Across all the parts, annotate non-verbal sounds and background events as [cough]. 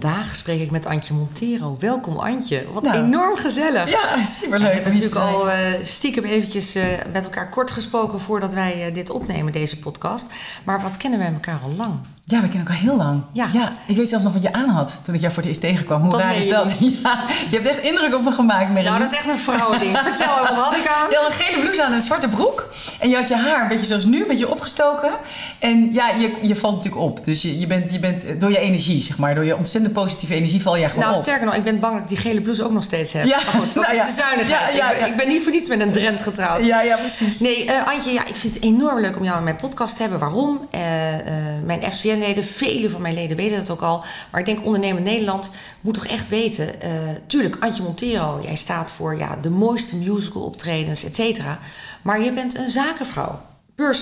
Vandaag spreek ik met Antje Montero. Welkom Antje. Wat Nou. enorm gezellig. Ja, superleuk. We hebben natuurlijk al eh, stiekem eventjes eh, met elkaar kort gesproken voordat wij eh, dit opnemen, deze podcast. Maar wat kennen wij elkaar al lang? Ja, we kennen elkaar heel lang. Ja. ik weet zelfs nog wat je aan had toen ik jou voor het eerst tegenkwam. Hoe Dat raar is dat? [laughs] Ja, je hebt echt indruk op me gemaakt, Merin. Nou, dat is echt een vrouwending. [laughs] Vertel, wat had ik aan? Je had een gele blouse aan en een zwarte broek. En je had je haar een beetje zoals nu, een beetje opgestoken. En ja, je, je valt natuurlijk op. Dus je, je, bent, je bent door je energie, zeg maar. Door je ontzettend positieve energie val jij gewoon Nou, op. sterker nog, ik ben bang dat ik die gele blouse ook nog steeds heb. Ja, Maar goed, dat nou is ja. de zuinigheid. Ja, ja, Ik, ben, ik ben niet voor niets met een Drent getrouwd. Ja, ja, precies. Nee, eh, Antje, ja, ik vind het enorm leuk om jou in mijn podcast te hebben. Waarom? Eh, eh, mijn FCN-leden, vele van mijn leden weten dat ook al. Maar ik denk ondernemer Nederland moet toch echt weten. eh, tuurlijk, Antje Montero, jij staat voor ja, de mooiste musical optredens, et cetera. Maar je bent een zakenvrouw. Puur.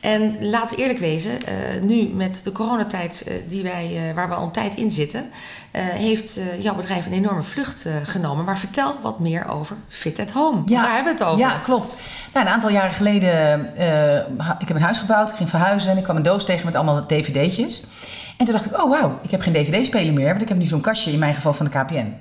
En laten we eerlijk wezen, eh, nu met de coronatijd eh, die wij, eh, waar we al een tijd in zitten, heeft jouw bedrijf een enorme vlucht genomen. Maar vertel wat meer over Fit at Home. Ja. Daar hebben we het over. Ja, klopt. Nou, een aantal jaren geleden, ik heb een huis gebouwd, ik ging verhuizen en ik kwam een doos tegen met allemaal dvd'tjes. En toen dacht ik, oh wauw, ik heb geen dvd-speler meer, want ik heb nu zo'n kastje, in mijn geval van de KPN.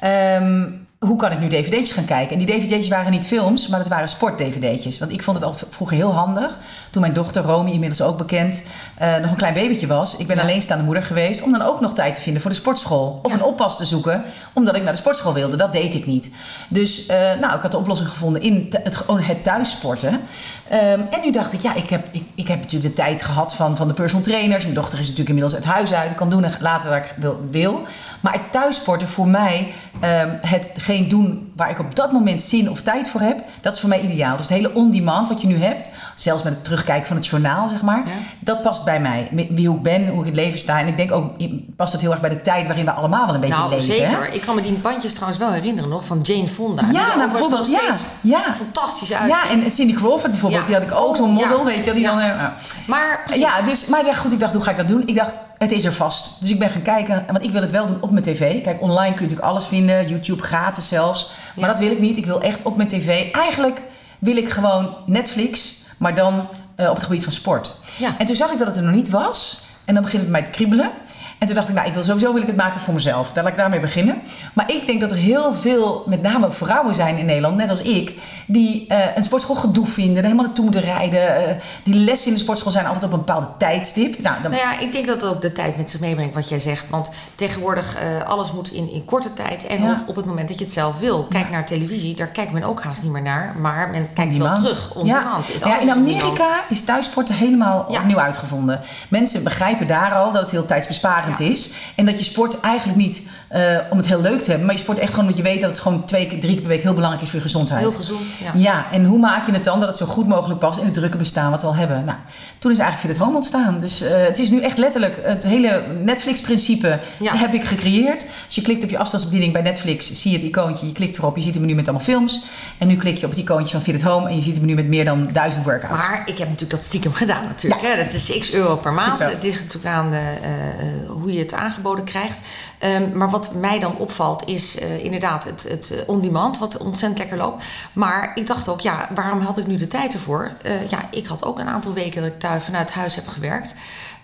Ehm, hoe kan ik nu dvd'tjes gaan kijken? En die dvd'tjes waren niet films, maar dat waren sport-dvd'tjes. Want ik vond het altijd vroeger heel handig. Toen mijn dochter, Romy, inmiddels ook bekend, eh, nog een klein babytje was. Ik ben Ja. alleenstaande moeder geweest. Om dan ook nog tijd te vinden voor de sportschool. Of Ja. een oppas te zoeken, omdat ik naar de sportschool wilde. Dat deed ik niet. Dus eh, nou, ik had de oplossing gevonden in het, gewoon het thuissporten. Ehm, en nu dacht ik, ja, ik heb, ik, ik heb natuurlijk de tijd gehad van, van de personal trainers. Mijn dochter is natuurlijk inmiddels het huis uit. Ik kan doen en laten waar ik wil. Maar het thuissporten voor mij, ehm, hetgeen doen waar ik op dat moment zin of tijd voor heb, dat is voor mij ideaal. Dus het hele on-demand wat je nu hebt, zelfs met het terugkijken van het journaal, zeg maar, Ja. dat past bij mij. Wie ik ben, hoe ik in het leven sta. En ik denk ook, past het heel erg bij de tijd waarin we allemaal wel een beetje Nou, leven. zeker. hè? Ik kan me die bandjes trouwens wel herinneren nog van Jane Fonda. Ja, er nou, overigens bijvoorbeeld, nog ja, steeds ja. fantastisch uitziet. Ja, en Cindy Crawford bijvoorbeeld, Ja. die had ik ook, Oh, zo'n model, weet je wel, die dan... eh. Maar precies. Ja, dus, maar ja, goed, ik dacht, hoe ga ik dat doen? Ik dacht, het is er vast. Dus ik ben gaan kijken, want ik wil het wel doen op mijn tv. Kijk, online kun je natuurlijk alles vinden, YouTube gratis zelfs. Maar Ja. dat wil ik niet, ik wil echt op mijn tv. Eigenlijk wil ik gewoon Netflix, maar dan eh, op het gebied van sport. Ja. En toen zag ik dat het er nog niet was. En dan begint het mij te kriebelen. En toen dacht ik, nou, ik wil sowieso wil ik het maken voor mezelf. Daar laat ik daarmee beginnen. Maar ik denk dat er heel veel, met name vrouwen zijn in Nederland, net als ik, die eh, een sportschool gedoe vinden, helemaal naartoe moeten rijden. eh, die lessen in de sportschool zijn altijd op een bepaalde tijdstip. Nou, dan, Nou ja, ik denk dat het ook de tijd met zich meebrengt wat jij zegt. Want tegenwoordig, eh, alles moet in, in korte tijd en Ja. of op het moment dat je het zelf wil. Kijk naar televisie, daar kijkt men ook haast niet meer naar. Maar men kijkt wel terug. On ja. Is ja, in. Amerika is thuissporten helemaal opnieuw uitgevonden. Mensen begrijpen daar al dat het heel tijdsbesparend Ja. is. En dat je sport eigenlijk niet eh, om het heel leuk te hebben. Maar je sport echt gewoon omdat je weet dat het gewoon twee, keer- drie keer per week heel belangrijk is voor je gezondheid. Heel gezond, ja. Ja, en hoe maak je het dan dat het zo goed mogelijk past in het drukke bestaan wat we al hebben? Nou, toen is eigenlijk Fit at Home ontstaan. Dus eh, het is nu echt letterlijk het hele Netflix-principe Ja. heb ik gecreëerd. Dus je klikt op je afstandsbediening bij Netflix, zie je het icoontje, je klikt erop, je ziet een menu met allemaal films. En nu klik je op het icoontje van Fit at Home en je ziet een menu met meer dan duizend workouts. Maar ik heb natuurlijk dat stiekem gedaan natuurlijk. Hè? Dat is x euro per maand. Het ligt natuurlijk aan eh, eh, hoe je het aangeboden krijgt. Ehm, maar wat mij dan opvalt is eh, inderdaad het, het eh, on-demand, wat ontzettend lekker loopt. Maar ik dacht ook, ja, waarom had ik nu de tijd ervoor? Eh, ja, ik had ook een aantal weken dat ik thuis vanuit huis heb gewerkt.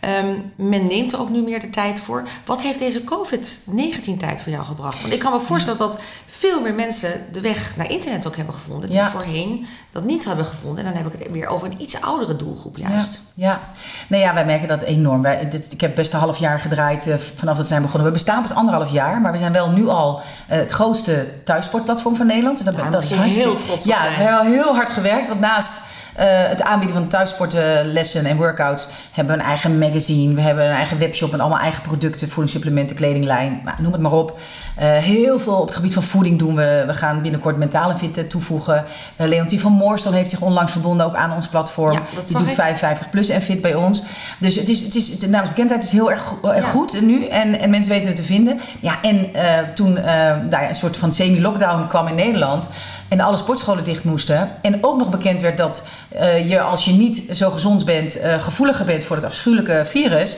Ehm, men neemt er ook nu meer de tijd voor. Wat heeft deze COVID-19-tijd voor jou gebracht? Want ik kan me voorstellen dat veel meer mensen de weg naar internet ook hebben gevonden. Die Ja. voorheen dat niet hebben gevonden. En dan heb ik het weer over een iets oudere doelgroep juist. Ja, ja. Nee, ja, wij merken dat enorm. Wij, dit, ik heb best een half jaar gedraaid eh, vanaf dat zijn begonnen. We bestaan pas anderhalf jaar, maar we zijn wel nu al eh, het grootste thuisport-platform van Nederland. Dus dat, is je hartstikke- heel trots op ja, zijn. we hebben heel hard gewerkt. Want naast het aanbieden van thuissportlessen en workouts hebben een eigen magazine. We hebben een eigen webshop en allemaal eigen producten, voedingssupplementen, kledinglijn. Nou, noem het maar op. Eh, heel veel op het gebied van voeding doen we. We gaan binnenkort mentale fit toevoegen. Eh Leontien van Moorstel heeft zich onlangs verbonden ook aan ons platform. Ja, Die doet ik. 55 plus en fit bij ons. Dus het is, het is, de naamsbekendheid is heel erg, go- erg Ja. goed nu. En, en mensen weten het te vinden. Ja, en eh, toen eh, ja, een soort van semi-lockdown kwam in Nederland. En alle sportscholen dicht moesten. En ook nog bekend werd dat eh, je als je niet zo gezond bent, eh, gevoeliger bent voor het afschuwelijke virus.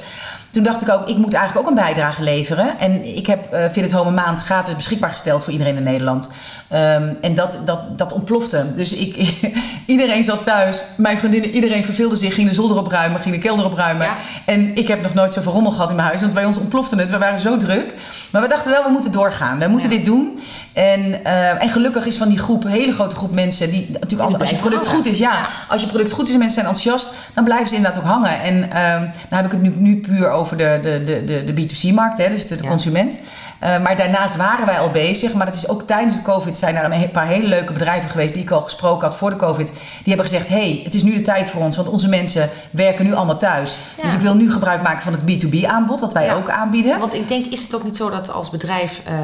Toen dacht ik ook, ik moet eigenlijk ook een bijdrage leveren. En ik heb uh, Fit Home een maand gratis beschikbaar gesteld voor iedereen in Nederland. Um, en dat, dat, dat ontplofte. Dus ik, [laughs] iedereen zat thuis. Mijn vriendinnen, iedereen verveelde zich. Ging de zolder opruimen, ging de kelder opruimen. Ja. En ik heb nog nooit zoveel rommel gehad in mijn huis. Want bij ons ontplofte het. We waren zo druk. Maar we dachten wel, we moeten doorgaan. We moeten ja. dit doen. En, uh, en gelukkig is van die groep, een hele grote groep mensen... die natuurlijk al, als je product hangen. goed is... Ja, ja, als je product goed is en mensen zijn enthousiast... dan blijven ze inderdaad ook hangen. En um, dan heb ik het nu, nu puur over de, de, de, de, de B2C-markt. Dus de, de consument. Uh, maar daarnaast waren wij al bezig. Maar dat is ook tijdens de COVID zijn er een paar hele leuke bedrijven geweest die ik al gesproken had voor de COVID. Die hebben gezegd: hey, het is nu de tijd voor ons, want onze mensen werken nu allemaal thuis. Ja. Dus ik wil nu gebruik maken van het B2B aanbod, wat wij ja. ook aanbieden. Want ik denk, is het ook niet zo dat als bedrijf, uh, uh,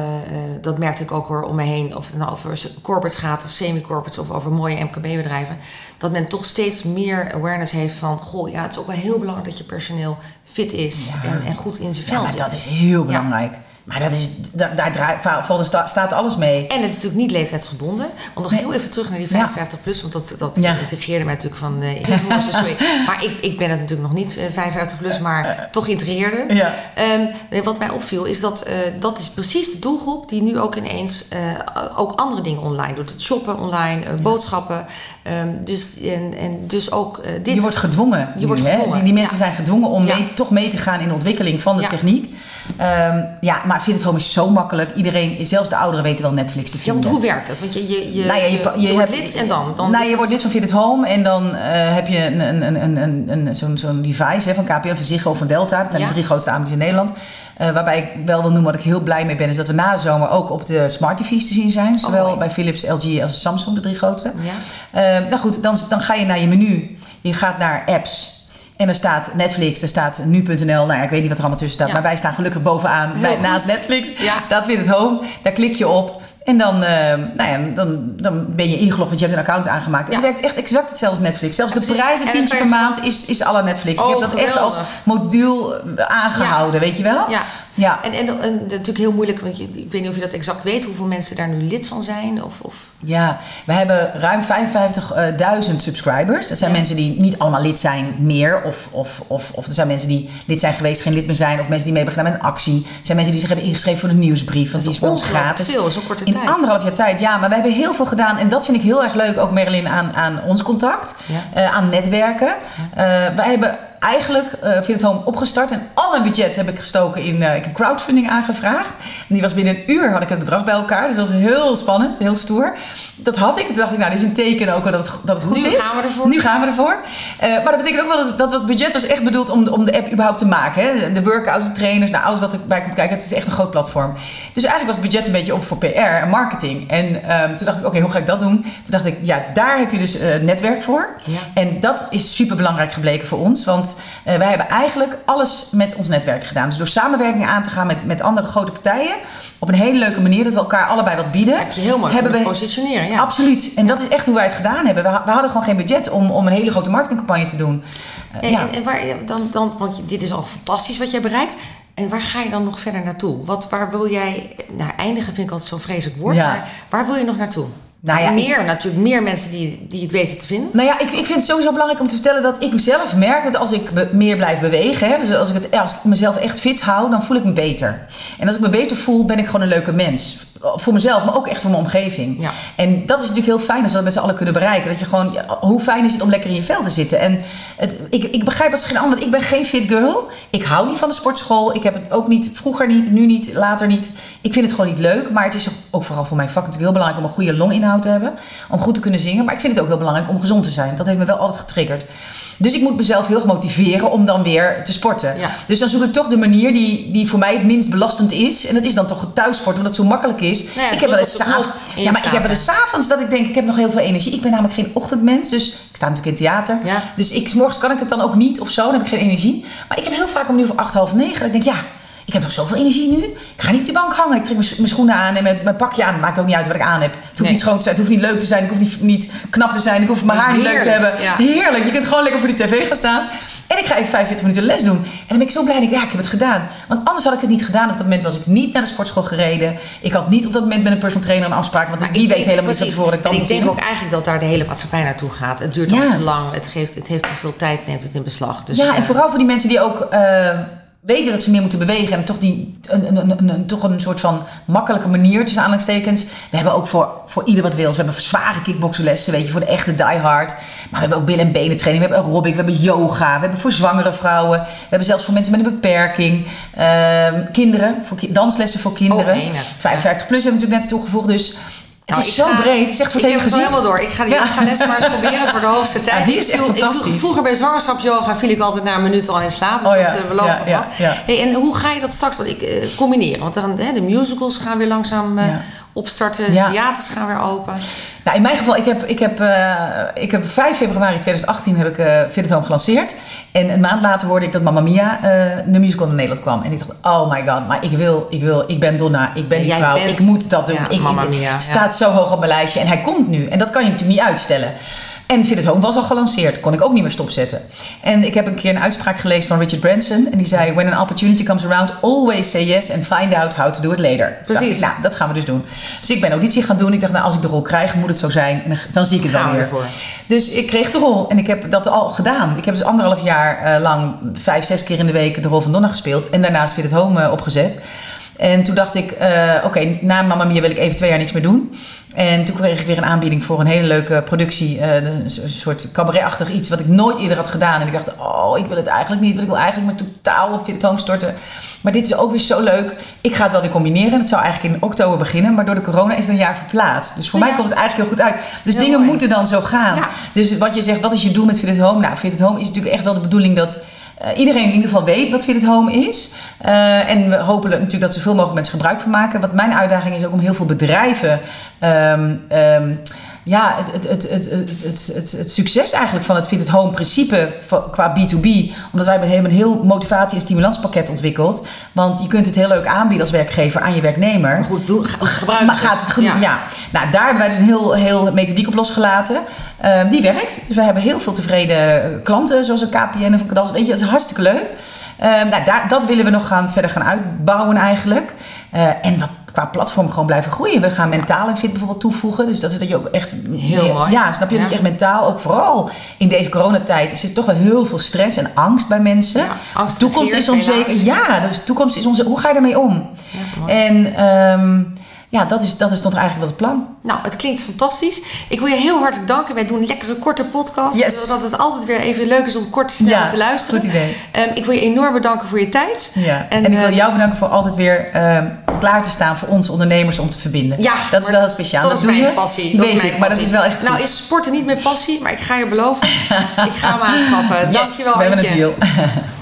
dat merkte ik ook hoor om me heen, of het nou over corporates gaat of semi-corporates of over mooie MKB-bedrijven, dat men toch steeds meer awareness heeft van: goh, ja, het is ook wel heel belangrijk dat je personeel fit is en, en, goed in zijn vel zit. Dat is heel belangrijk. Maar dat is, daar, daar valt, staat alles mee. En het is natuurlijk niet leeftijdsgebonden. Want nog nee. heel even terug naar die 55 ja. plus. Want dat, dat ja. integreerde mij natuurlijk van uh. Sorry. [laughs] maar ik, ik ben het natuurlijk nog niet uh, 55 plus. Maar uh, toch intrigeerde. Ja. Um, wat mij opviel is dat uh, dat is precies de doelgroep. Die nu ook ineens ook andere dingen online doet. Het shoppen online, boodschappen. Um, dus, en, en dus ook dit. Je wordt gedwongen. Je nu, wordt gedwongen. Die, die, mensen zijn gedwongen om mee, toch mee te gaan in de ontwikkeling van de techniek. Um, ja, maar Fit at Home is zo makkelijk. Iedereen, zelfs de ouderen weten wel Netflix te vinden. Ja, want hoe werkt dat? Want je, je, je, nou ja, je, je, je wordt lid en dan? dan nou, je wordt lid van Fit at Home en dan uh, heb je een, een, een, een, een, zo'n zo'n device hè, van KPN, van Ziggo of van Delta. Dat zijn ja. de drie grootste aanbieders in Nederland. Uh, waarbij ik wel wil noemen wat ik heel blij mee ben, is dat we na de zomer ook op de smart TV's te zien zijn. Zowel oh, bij Philips, LG als Samsung, de drie grootste. Ja. Uh, nou goed, dan, dan ga je naar je menu. Je gaat naar apps. En er staat Netflix, er staat nu.nl. Nou ja, ik weet niet wat er allemaal tussen staat. Ja. Maar wij staan gelukkig bovenaan. Bij, naast Netflix ja. staat weer het home. Daar klik je op. En dan, uh, nou ja, dan, dan ben je ingelogd, want je hebt een account aangemaakt. Ja. Het werkt echt exact hetzelfde als Netflix. Zelfs de prijs, een tientje per maand, is, is alle Netflix. Oh, ik heb dat geweldig. echt als moduul aangehouden, weet je wel? Ja. En, en, natuurlijk heel moeilijk, want je, ik weet niet of je dat exact weet, hoeveel mensen daar nu lid van zijn. Of, of... Ja, we hebben ruim 55.000 subscribers. Dat zijn ja. mensen die niet allemaal lid zijn meer. Of, of, of, of er zijn mensen die lid zijn geweest, geen lid meer zijn. Of mensen die mee hebben gedaan met een actie. Er zijn mensen die zich hebben ingeschreven voor de nieuwsbrief. Want die is bij ons gratis. veel, zo'n korte In tijd. anderhalf jaar tijd, ja. Maar we hebben heel veel gedaan. En dat vind ik heel erg leuk, ook Marilyn, aan, aan ons contact. Ja. Uh, aan netwerken. Ja. Uh, wij hebben eigenlijk uh, Fit at Home opgestart. En al mijn budget heb ik gestoken in... Uh, ik heb crowdfunding aangevraagd. En die was binnen een uur had ik het bedrag bij elkaar. Dus dat was heel spannend, heel stoer. Dat had ik. Toen dacht ik, nou, dit is een teken ook dat het, dat het goed nu is. Gaan we ervoor. Nu gaan we ervoor. Uh, maar dat betekent ook wel dat, dat het budget was echt bedoeld om, om de app überhaupt te maken. Hè? De workouts, de trainers, nou, alles wat erbij komt kijken. Het is echt een groot platform. Dus eigenlijk was het budget een beetje op voor PR en marketing. En um, toen dacht ik, oké, okay, hoe ga ik dat doen? Toen dacht ik, ja, daar heb je dus netwerk voor. Ja. En dat is super belangrijk gebleken voor ons. Want uh, wij hebben eigenlijk alles met ons netwerk gedaan. Dus door samenwerking aan te gaan met, met andere grote partijen. Op een hele leuke manier, dat we elkaar allebei wat bieden. Heb je heel mooi hebben we positioneren, ja. Absoluut. En dat is echt hoe wij het gedaan hebben. We, we hadden gewoon geen budget om, om een hele grote marketingcampagne te doen. En, ja. en, en waar, dan, dan, want dit is al fantastisch wat jij bereikt. En waar ga je dan nog verder naartoe? Wat, waar wil jij, nou eindigen vind ik altijd zo'n vreselijk woord, Ja. maar waar wil je nog naartoe? Nou ja, meer natuurlijk, meer mensen die, die het weten te vinden. Nou ja, ik, ik vind het sowieso belangrijk om te vertellen dat ik mezelf merk dat als ik be- meer blijf bewegen, hè, dus als ik, het, als ik mezelf echt fit hou, dan voel ik me beter. En als ik me beter voel, ben ik gewoon een leuke mens. Voor mezelf, maar ook echt voor mijn omgeving. Ja. En dat is natuurlijk heel fijn als we dat met z'n allen kunnen bereiken. Dat je gewoon, ja, hoe fijn is het om lekker in je vel te zitten? En het, ik, ik begrijp als geen ander, ik ben geen fit girl. Ik hou niet van de sportschool. Ik heb het ook niet, vroeger niet, nu niet, later niet. Ik vind het gewoon niet leuk. Maar het is ook vooral voor mijn vak natuurlijk heel belangrijk om een goede longinhoud te hebben. Om goed te kunnen zingen. Maar ik vind het ook heel belangrijk om gezond te zijn. Dat heeft me wel altijd getriggerd. Dus ik moet mezelf heel motiveren om dan weer te sporten. Ja. Dus dan zoek ik toch de manier die, die voor mij het minst belastend is. En dat is dan toch het thuissport, omdat het zo makkelijk is. Nou ja, ik heb wel eens in Ja, maar ik heb wel eens s'avonds dat ik denk, ik heb nog heel veel energie. Ik ben namelijk geen ochtendmens, dus ik sta natuurlijk in theater. Ja. Dus ik, 's morgens kan ik het dan ook niet of zo, dan heb ik geen energie. Maar ik heb heel vaak om nu voor acht, half negen. Dat ik denk, ja, ik heb nog zoveel energie nu. Ik ga niet op die bank hangen. Ik trek mijn, schoenen aan en mijn, mijn pakje aan. Maakt ook niet uit wat ik aan heb. Het hoeft Nee. niet schoon te zijn, het hoeft niet leuk te zijn. Ik hoef niet, niet knap te zijn. Ik hoef mijn haar niet leuk te hebben. ja. Heerlijk. Je kunt gewoon lekker voor die tv gaan staan. En ik ga even 45 minuten les doen. En dan ben ik zo blij dat ik, ja, ik heb het gedaan. Want anders had ik het niet gedaan. Op dat moment was ik niet naar de sportschool gereden. Ik had niet op dat moment met een personal trainer een afspraak. Want die weet helemaal niet tevoren dat ik En dat ik denk ook eigenlijk dat daar de hele maatschappij naartoe gaat. Het duurt Ja. al te lang, het, geeft, het heeft te veel tijd, neemt het in beslag. Dus, ja, en eh, vooral voor die mensen die ook eh, weten dat ze meer moeten bewegen. En toch, die, een, een, een, een, toch een soort van makkelijke manier tussen aanhalingstekens. We hebben ook voor, voor ieder wat wil. We hebben zware kickboxlessen, weet je, voor de echte diehard. Maar we hebben ook billen- en benen training. We hebben aerobic, we hebben yoga. We hebben voor zwangere vrouwen. We hebben zelfs voor mensen met een beperking. Ehm, kinderen, voor ki- danslessen voor kinderen. Oh, enig. 55 plus hebben we natuurlijk net toegevoegd. Dus het Nou, is zo ga- breed. Het is echt voor ik heb het helemaal door. Ik ga die Ja. yoga les maar eens proberen. Het wordt de hoogste [laughs] tijd. die is echt ik viel- vroeger bij zwangerschapsyoga viel ik altijd na een minuut al in slaap. Dus Oh ja, dat uh, belooft nog wat. Hey, en hoe ga je dat straks want ik, eh, combineren? Want dan, hè, de musicals gaan weer langzaam eh. Opstarten. Ja. Theaters gaan weer open. Nou, in mijn geval, ik heb, ik heb, eh, ik heb 5 februari 2018 heb ik Fit Home gelanceerd. En een maand later hoorde ik dat Mamma Mia, eh, de musical naar Nederland kwam. En ik dacht, oh my god, maar ik wil, ik wil, ik ben Donna, ik ben die vrouw, bent- ik moet dat doen. ja, ik, Mamma Mia, het staat zo hoog op mijn lijstje en hij komt nu. En dat kan je natuurlijk niet uitstellen. En Fit at Home was al gelanceerd, kon ik ook niet meer stopzetten. En ik heb een keer een uitspraak gelezen van Richard Branson. En die zei, when an opportunity comes around, always say yes and find out how to do it later. Precies. ik, nou, dat gaan we dus doen. Dus ik ben auditie gaan doen. Ik dacht, nou, als ik de rol krijg, moet het zo zijn. En dan, zie ik het wel we weer. ervoor. Dus ik kreeg de rol en ik heb dat al gedaan. Ik heb dus anderhalf jaar eh, lang, vijf, zes keer in de week de rol van Donna gespeeld. En daarnaast Fit at Home opgezet. En toen dacht ik, eh, oké, na Mamma Mia wil ik even twee jaar niks meer doen. En toen kreeg ik weer een aanbieding voor een hele leuke productie. eh, een so- soort cabaretachtig iets wat ik nooit eerder had gedaan. En ik dacht, oh, ik wil het eigenlijk niet. Want ik wil eigenlijk me totaal op Fit storten. Maar dit is ook weer zo leuk. Ik ga het wel weer combineren. Het zou eigenlijk in oktober beginnen. Maar door de corona is het een jaar verplaatst. Dus voor Ja. mij komt het eigenlijk heel goed uit. Dus Heel dingen mooi. moeten dan zo gaan. Ja. Dus wat je zegt, wat is je doel met Fit at Home? Nou, Fit at Home is natuurlijk echt wel de bedoeling dat eh, iedereen in ieder geval weet wat Fit at Home is. Eh, en we hopen natuurlijk dat zoveel mogelijk mensen gebruik van maken. Wat mijn uitdaging is ook om heel veel bedrijven... ehm, ehm, ja, het, het, het, het, het, het, het, het succes eigenlijk van het Fit at Home principe qua B2B. Omdat wij hebben een heel motivatie- en stimulantspakket ontwikkeld. Want je kunt het heel leuk aanbieden als werkgever aan je werknemer. Maar goed, doe, ge- gebruik Maar gaat het? Ja. Nou, daar hebben wij dus een heel, heel methodiek op losgelaten. Ehm, die werkt. Dus we hebben heel veel tevreden klanten, zoals een KPN of een. Weet je, dat is hartstikke leuk. Ehm, nou, daar, dat willen we nog gaan, verder gaan uitbouwen eigenlijk. Eh, en wat qua platform gewoon blijven groeien. We gaan mentaal en fit bijvoorbeeld toevoegen. Dus dat is dat je ook echt... Heel mooi. Ja, snap je? Dat je echt mentaal, ook vooral in deze coronatijd... is er toch wel heel veel stress en angst bij mensen. Ja, de toekomst is onzeker. Ja, dus de toekomst is onzeker. Hoe ga je daarmee om? Ja. En ehm, ja, dat is, dat is toch eigenlijk wel het plan. Nou, het klinkt fantastisch. Ik wil je heel hartelijk danken. Wij doen een lekkere korte podcast. Yes. Zodat het altijd weer even leuk is om kort snel Ja, te luisteren. goed idee. Ehm, ik wil je enorm bedanken voor je tijd. Ja. En, En, ik wil eh, jou bedanken voor altijd weer ehm, klaar te staan voor ons ondernemers om te verbinden. Ja, dat is wel heel speciaal. Dat, Dat, is mijn je. passie. Weet dat mijn ik, maar dat is wel echt Nou is sporten niet mijn passie, maar ik ga je beloven. [laughs] ik ga hem aanschaffen. Yes, Dankjewel, we hebben een deal. [laughs]